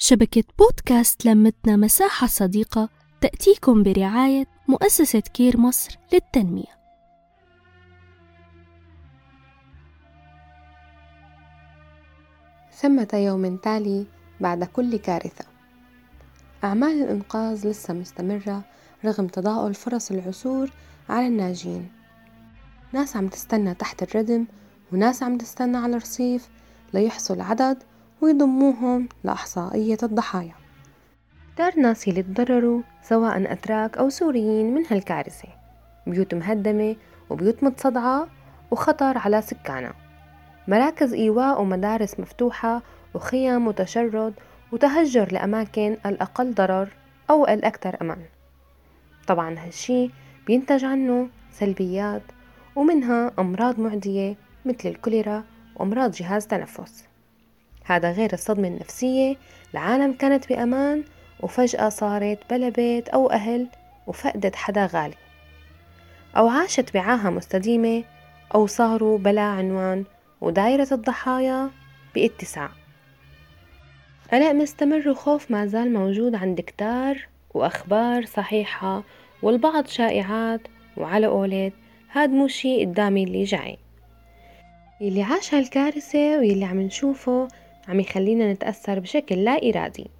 شبكة بودكاست لمتنا مساحة صديقة تأتيكم برعاية مؤسسة كير مصر للتنمية. ثمة يوم تالي بعد كل كارثة. أعمال الإنقاذ لسه مستمرة رغم تضاؤل فرص العثور على الناجين. ناس عم تستنى تحت الردم وناس عم تستنى على الرصيف ليحصل عدد ويضموهم لإحصائية الضحايا. كتار ناس اللي تضرروا سواء أتراك أو سوريين من هالكارثة. بيوت مهدمة وبيوت متصدعة وخطر على سكانها. مراكز إيواء ومدارس مفتوحة وخيام وتشرد وتهجر لأماكن الأقل ضرر أو الأكثر أمان. طبعا هالشي بينتج عنه سلبيات ومنها أمراض معدية مثل الكوليرا وأمراض جهاز تنفس. هذا غير الصدمة النفسية. العالم كانت بأمان وفجأة صارت بلا بيت أو أهل وفقدت حدا غالي. أو عاشت بعاهة مستديمة أو صاروا بلا عنوان ودايرة الضحايا باتساع. قلق مستمر وخوف ما زال موجود عند كتار وأخبار صحيحة والبعض شائعات وعلى قولت هاد مو شي قدامي اللي جاي. يلي عاش هالكارثة ويلي عم نشوفه عم يخلينا نتأثر بشكل لا إرادي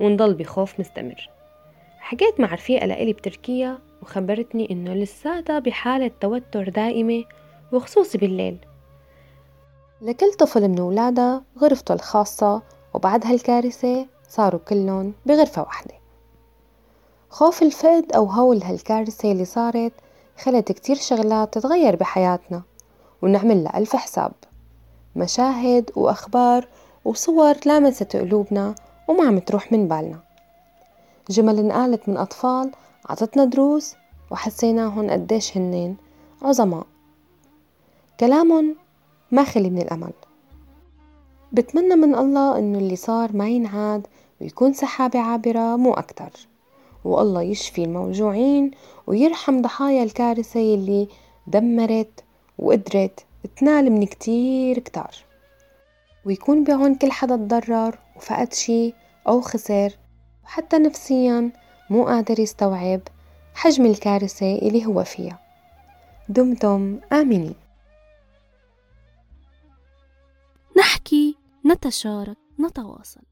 ونضل بخوف مستمر. حكيت مع رفيقة لإلي بتركيا وخبرتني إنه لساتها بحالة توتر دائمة وخصوصي بالليل. لكل طفل من ولادها غرفته الخاصة وبعد هالكارثة صاروا كلهم بغرفة واحدة. خوف الفقد أو هول هالكارثة اللي صارت خلت كتير شغلات تتغير بحياتنا ونعمل لها ألف حساب. مشاهد وأخبار وصور لامست قلوبنا وما عم تروح من بالنا. جمل انقالت من أطفال عطتنا دروس وحسيناهن قديش هنين عظماء. كلامن ما خلي من الأمل. بتمنى من الله إنه اللي صار ما ينعاد ويكون سحابة عابرة مو أكتر. والله يشفي الموجوعين ويرحم ضحايا الكارثة يلي دمرت وقدرت تنال من كتير كتار. ويكون بعون كل حدا تضرر وفقد شي أو خسر وحتى نفسيا مو قادر يستوعب حجم الكارثة اللي هو فيها. دمتم آمنين. نحكي نتشارك نتواصل.